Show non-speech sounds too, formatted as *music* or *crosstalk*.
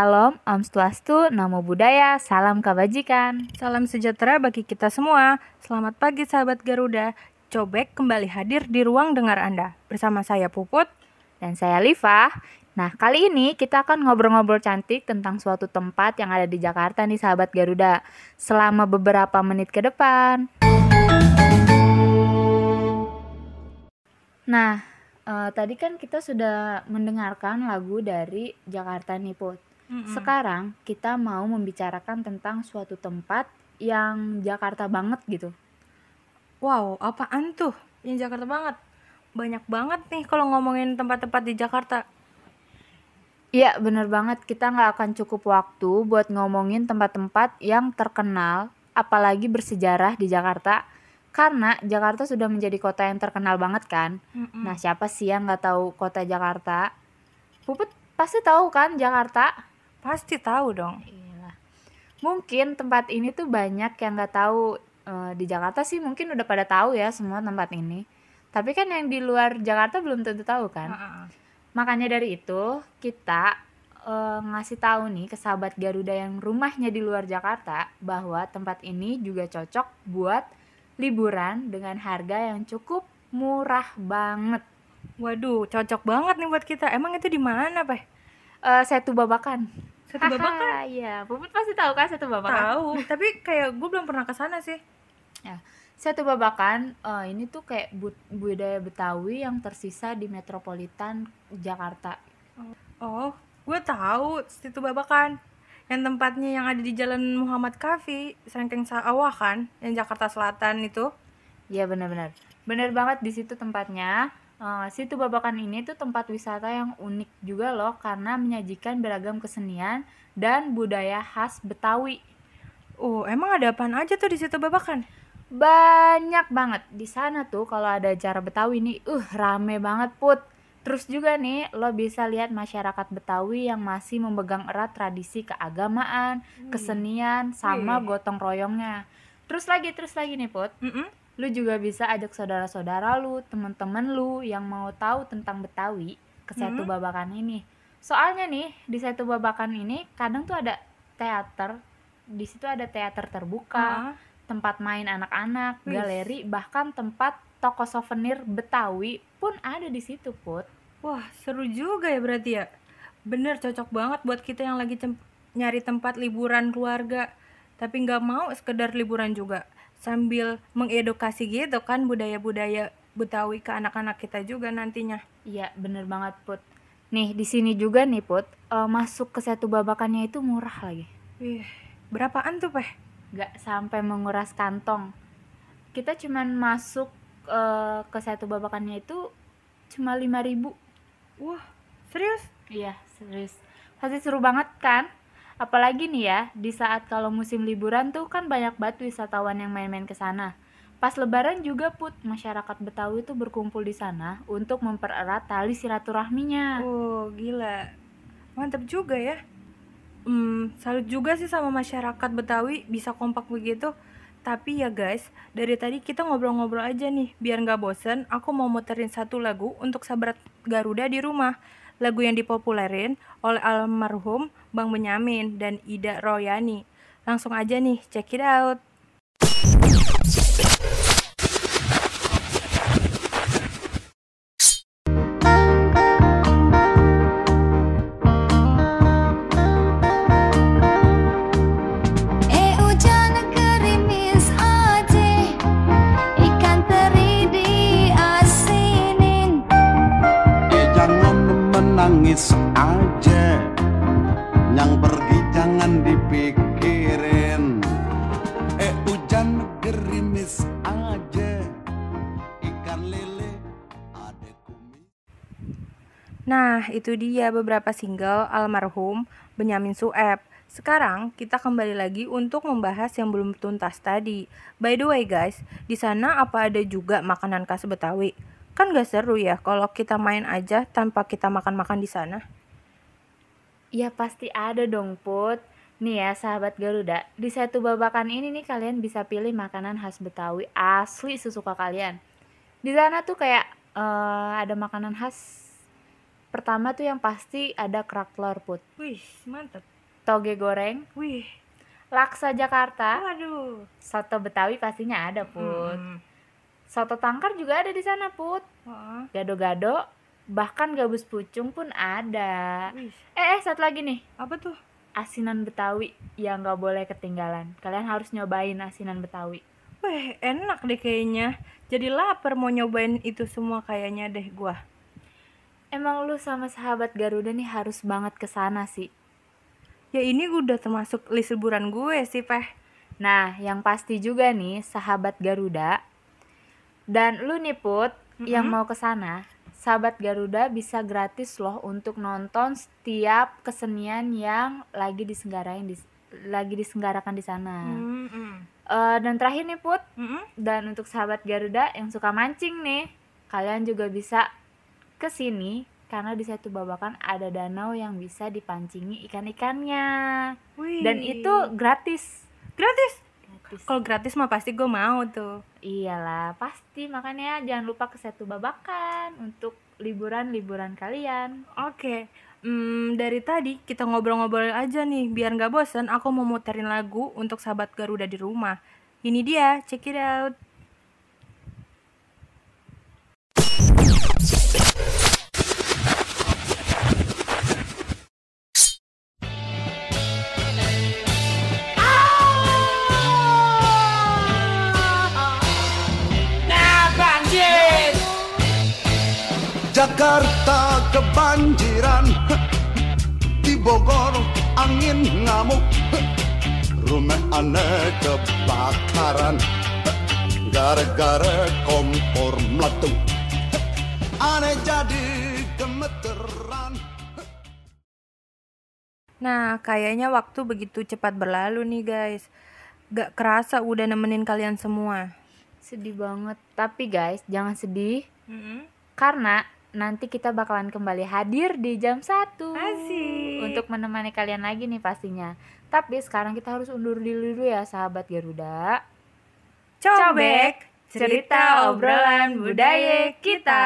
Salam, Om Swastiastu, Namo Buddhaya, Salam Kebajikan. Salam sejahtera bagi kita semua. Selamat pagi sahabat Garuda. Cobek kembali hadir di ruang dengar Anda. Bersama saya Puput. Dan saya Liva. Nah, kali ini kita akan ngobrol-ngobrol cantik tentang suatu tempat yang ada di Jakarta nih sahabat Garuda. Selama beberapa menit ke depan. Nah, eh, tadi kan kita sudah mendengarkan lagu dari Jakarta nih Put. Mm-mm. Sekarang kita mau membicarakan tentang suatu tempat yang Jakarta banget gitu. Wow, apaan tuh? Yang Jakarta banget. Banyak banget nih kalau ngomongin tempat-tempat di Jakarta. Iya bener banget kita nggak akan cukup waktu buat ngomongin tempat-tempat yang terkenal apalagi bersejarah di Jakarta karena Jakarta sudah menjadi kota yang terkenal banget kan. Mm-mm. Nah siapa sih yang nggak tahu kota Jakarta? Puput pasti tahu kan Jakarta? Pasti tahu dong. Iyalah. Mungkin tempat ini tuh banyak yang nggak tahu Eh, di Jakarta sih mungkin udah pada tahu ya semua tempat ini. Tapi kan yang di luar Jakarta belum tentu tahu kan. Ah, ah. Makanya dari itu kita eh, ngasih tahu nih ke sahabat Garuda yang rumahnya di luar Jakarta bahwa tempat ini juga cocok buat liburan dengan harga yang cukup murah banget. Waduh, cocok banget nih buat kita. Emang itu di mana, Peh? Eh Setu Babakan. Satu babak kan? Haha, Iya, Puput pasti tahu kan Setu Babakan. Tahu, tapi kayak gue belum pernah ke sana sih. Satu Babakan eh, ini tuh kayak bu- budaya Betawi yang tersisa di metropolitan Jakarta. Oh, gue tahu situ babakan. Yang tempatnya yang ada di Jalan Muhammad Kafi, Sengkeng Sawah kan, yang Jakarta Selatan itu. Iya benar-benar. Benar banget di situ tempatnya. Eh, situ Babakan ini tuh tempat wisata yang unik juga loh karena menyajikan beragam kesenian dan budaya khas Betawi. Oh, emang ada apaan aja tuh di situ babakan? Banyak banget di sana tuh kalau ada acara Betawi nih, uh rame banget put. Terus juga nih lo bisa lihat masyarakat Betawi yang masih memegang erat tradisi keagamaan, kesenian, sama gotong royongnya. Terus lagi, terus lagi nih put. Mm-mm. Lu juga bisa ajak saudara-saudara lu, teman-teman lu yang mau tahu tentang Betawi ke Setu Hmm. Babakan ini. Soalnya nih di Setu Babakan ini kadang tuh ada teater, di situ ada teater terbuka, Ah, tempat main anak-anak, galeri, bahkan tempat toko souvenir Betawi pun ada di situ, Put. Wah, seru juga ya berarti ya. Bener, cocok banget buat kita yang lagi nyari tempat liburan keluarga. Tapi nggak mau sekedar liburan juga. Sambil mengedukasi gitu kan budaya-budaya Betawi ke anak-anak kita juga nantinya. Iya, bener banget, Put. Nih, di sini juga nih, Put, eh, masuk ke Setu Babakannya itu murah lagi. Wih, berapaan tuh, Peh? nggak sampai menguras kantong kita cuman masuk eh, ke satu babakannya itu cuma 5000 Wah, serius? iya serius pasti seru banget kan apalagi nih ya di saat kalau musim liburan tuh kan banyak banget wisatawan yang main-main ke sana pas lebaran juga put masyarakat Betawi tuh berkumpul di sana untuk mempererat tali silaturahminya Oh, gila. Mantap juga ya. Hmm, salut juga sih sama masyarakat Betawi bisa kompak begitu. Tapi ya guys, dari tadi kita ngobrol-ngobrol aja nih. Biar nggak bosen, aku mau muterin satu lagu untuk sahabat Garuda di rumah. Lagu yang dipopulerin oleh almarhum Bang Benyamin dan Ida Royani. Langsung aja nih, check it out. Menangis aja Yang pergi jangan dipikirin Eh hujan gerimis aja Ikan lele ada kumis Nah, itu dia beberapa single almarhum Benyamin Sueb. Sekarang kita kembali lagi untuk membahas yang belum tuntas tadi. By the way guys, di sana apa ada juga makanan khas Betawi? Kan gak seru ya kalau kita main aja tanpa kita makan-makan di sana. Ya pasti ada dong Put Nih ya sahabat Garuda Di satu babakan ini nih kalian bisa pilih makanan khas Betawi Asli sesuka kalian Di sana tuh kayak eh, ada makanan khas Pertama tuh yang pasti ada kerak telur Put Wih, mantap. toge goreng, Wih, laksa Jakarta, waduh. soto Betawi pastinya ada, Put. Mm. Soto tangkar juga ada di sana, Put. Gado-gado, bahkan gabus pucung pun ada. wih, Eh, eh, satu lagi nih. apa tuh? Asinan Betawi yang nggak boleh ketinggalan. Kalian harus nyobain asinan Betawi. Wih, enak deh kayaknya. Jadi lapar mau nyobain itu semua kayaknya deh gua. Emang lu sama sahabat Garuda nih harus banget ke sana sih. Ya ini udah termasuk list liburan gue sih, Peh. Nah, yang pasti juga nih sahabat Garuda dan lu nih Put yang Mm-mm. mau ke sana, sahabat Garuda bisa gratis loh untuk nonton setiap kesenian yang lagi disenggarain di lagi disenggarakan di sana. Mm-mm. Eh, dan terakhir nih Put, Mm-mm. dan untuk sahabat Garuda yang suka mancing nih, kalian juga bisa ke sini karena di satu babakan ada danau yang bisa dipancingi ikan-ikannya. Wih. Dan itu gratis. gratis. Gratis. Kalau gratis mah pasti gue mau tuh. Iyalah, pasti. Makanya jangan lupa ke Setu Babakan untuk liburan-liburan kalian. Oke. Hmm, dari tadi kita ngobrol-ngobrol aja nih, biar nggak bosan. Aku mau muterin lagu untuk sahabat Garuda di rumah. Ini dia, check it out. Jakarta kebanjiran *laughs* Di Bogor angin ngamuk *laughs* Rumah aneh kebakaran *laughs* Gara-gara kompor meletup Aneh jadi gemeteran Nah, kayaknya waktu begitu cepat berlalu nih guys. Gak kerasa udah nemenin kalian semua. Sedih banget. Tapi guys, jangan sedih. Karena nanti kita bakalan kembali hadir di jam 1 Asik. Untuk menemani kalian lagi nih pastinya. Tapi sekarang kita harus undur diri dulu ya sahabat Garuda. Cobek, cerita obrolan budaya kita.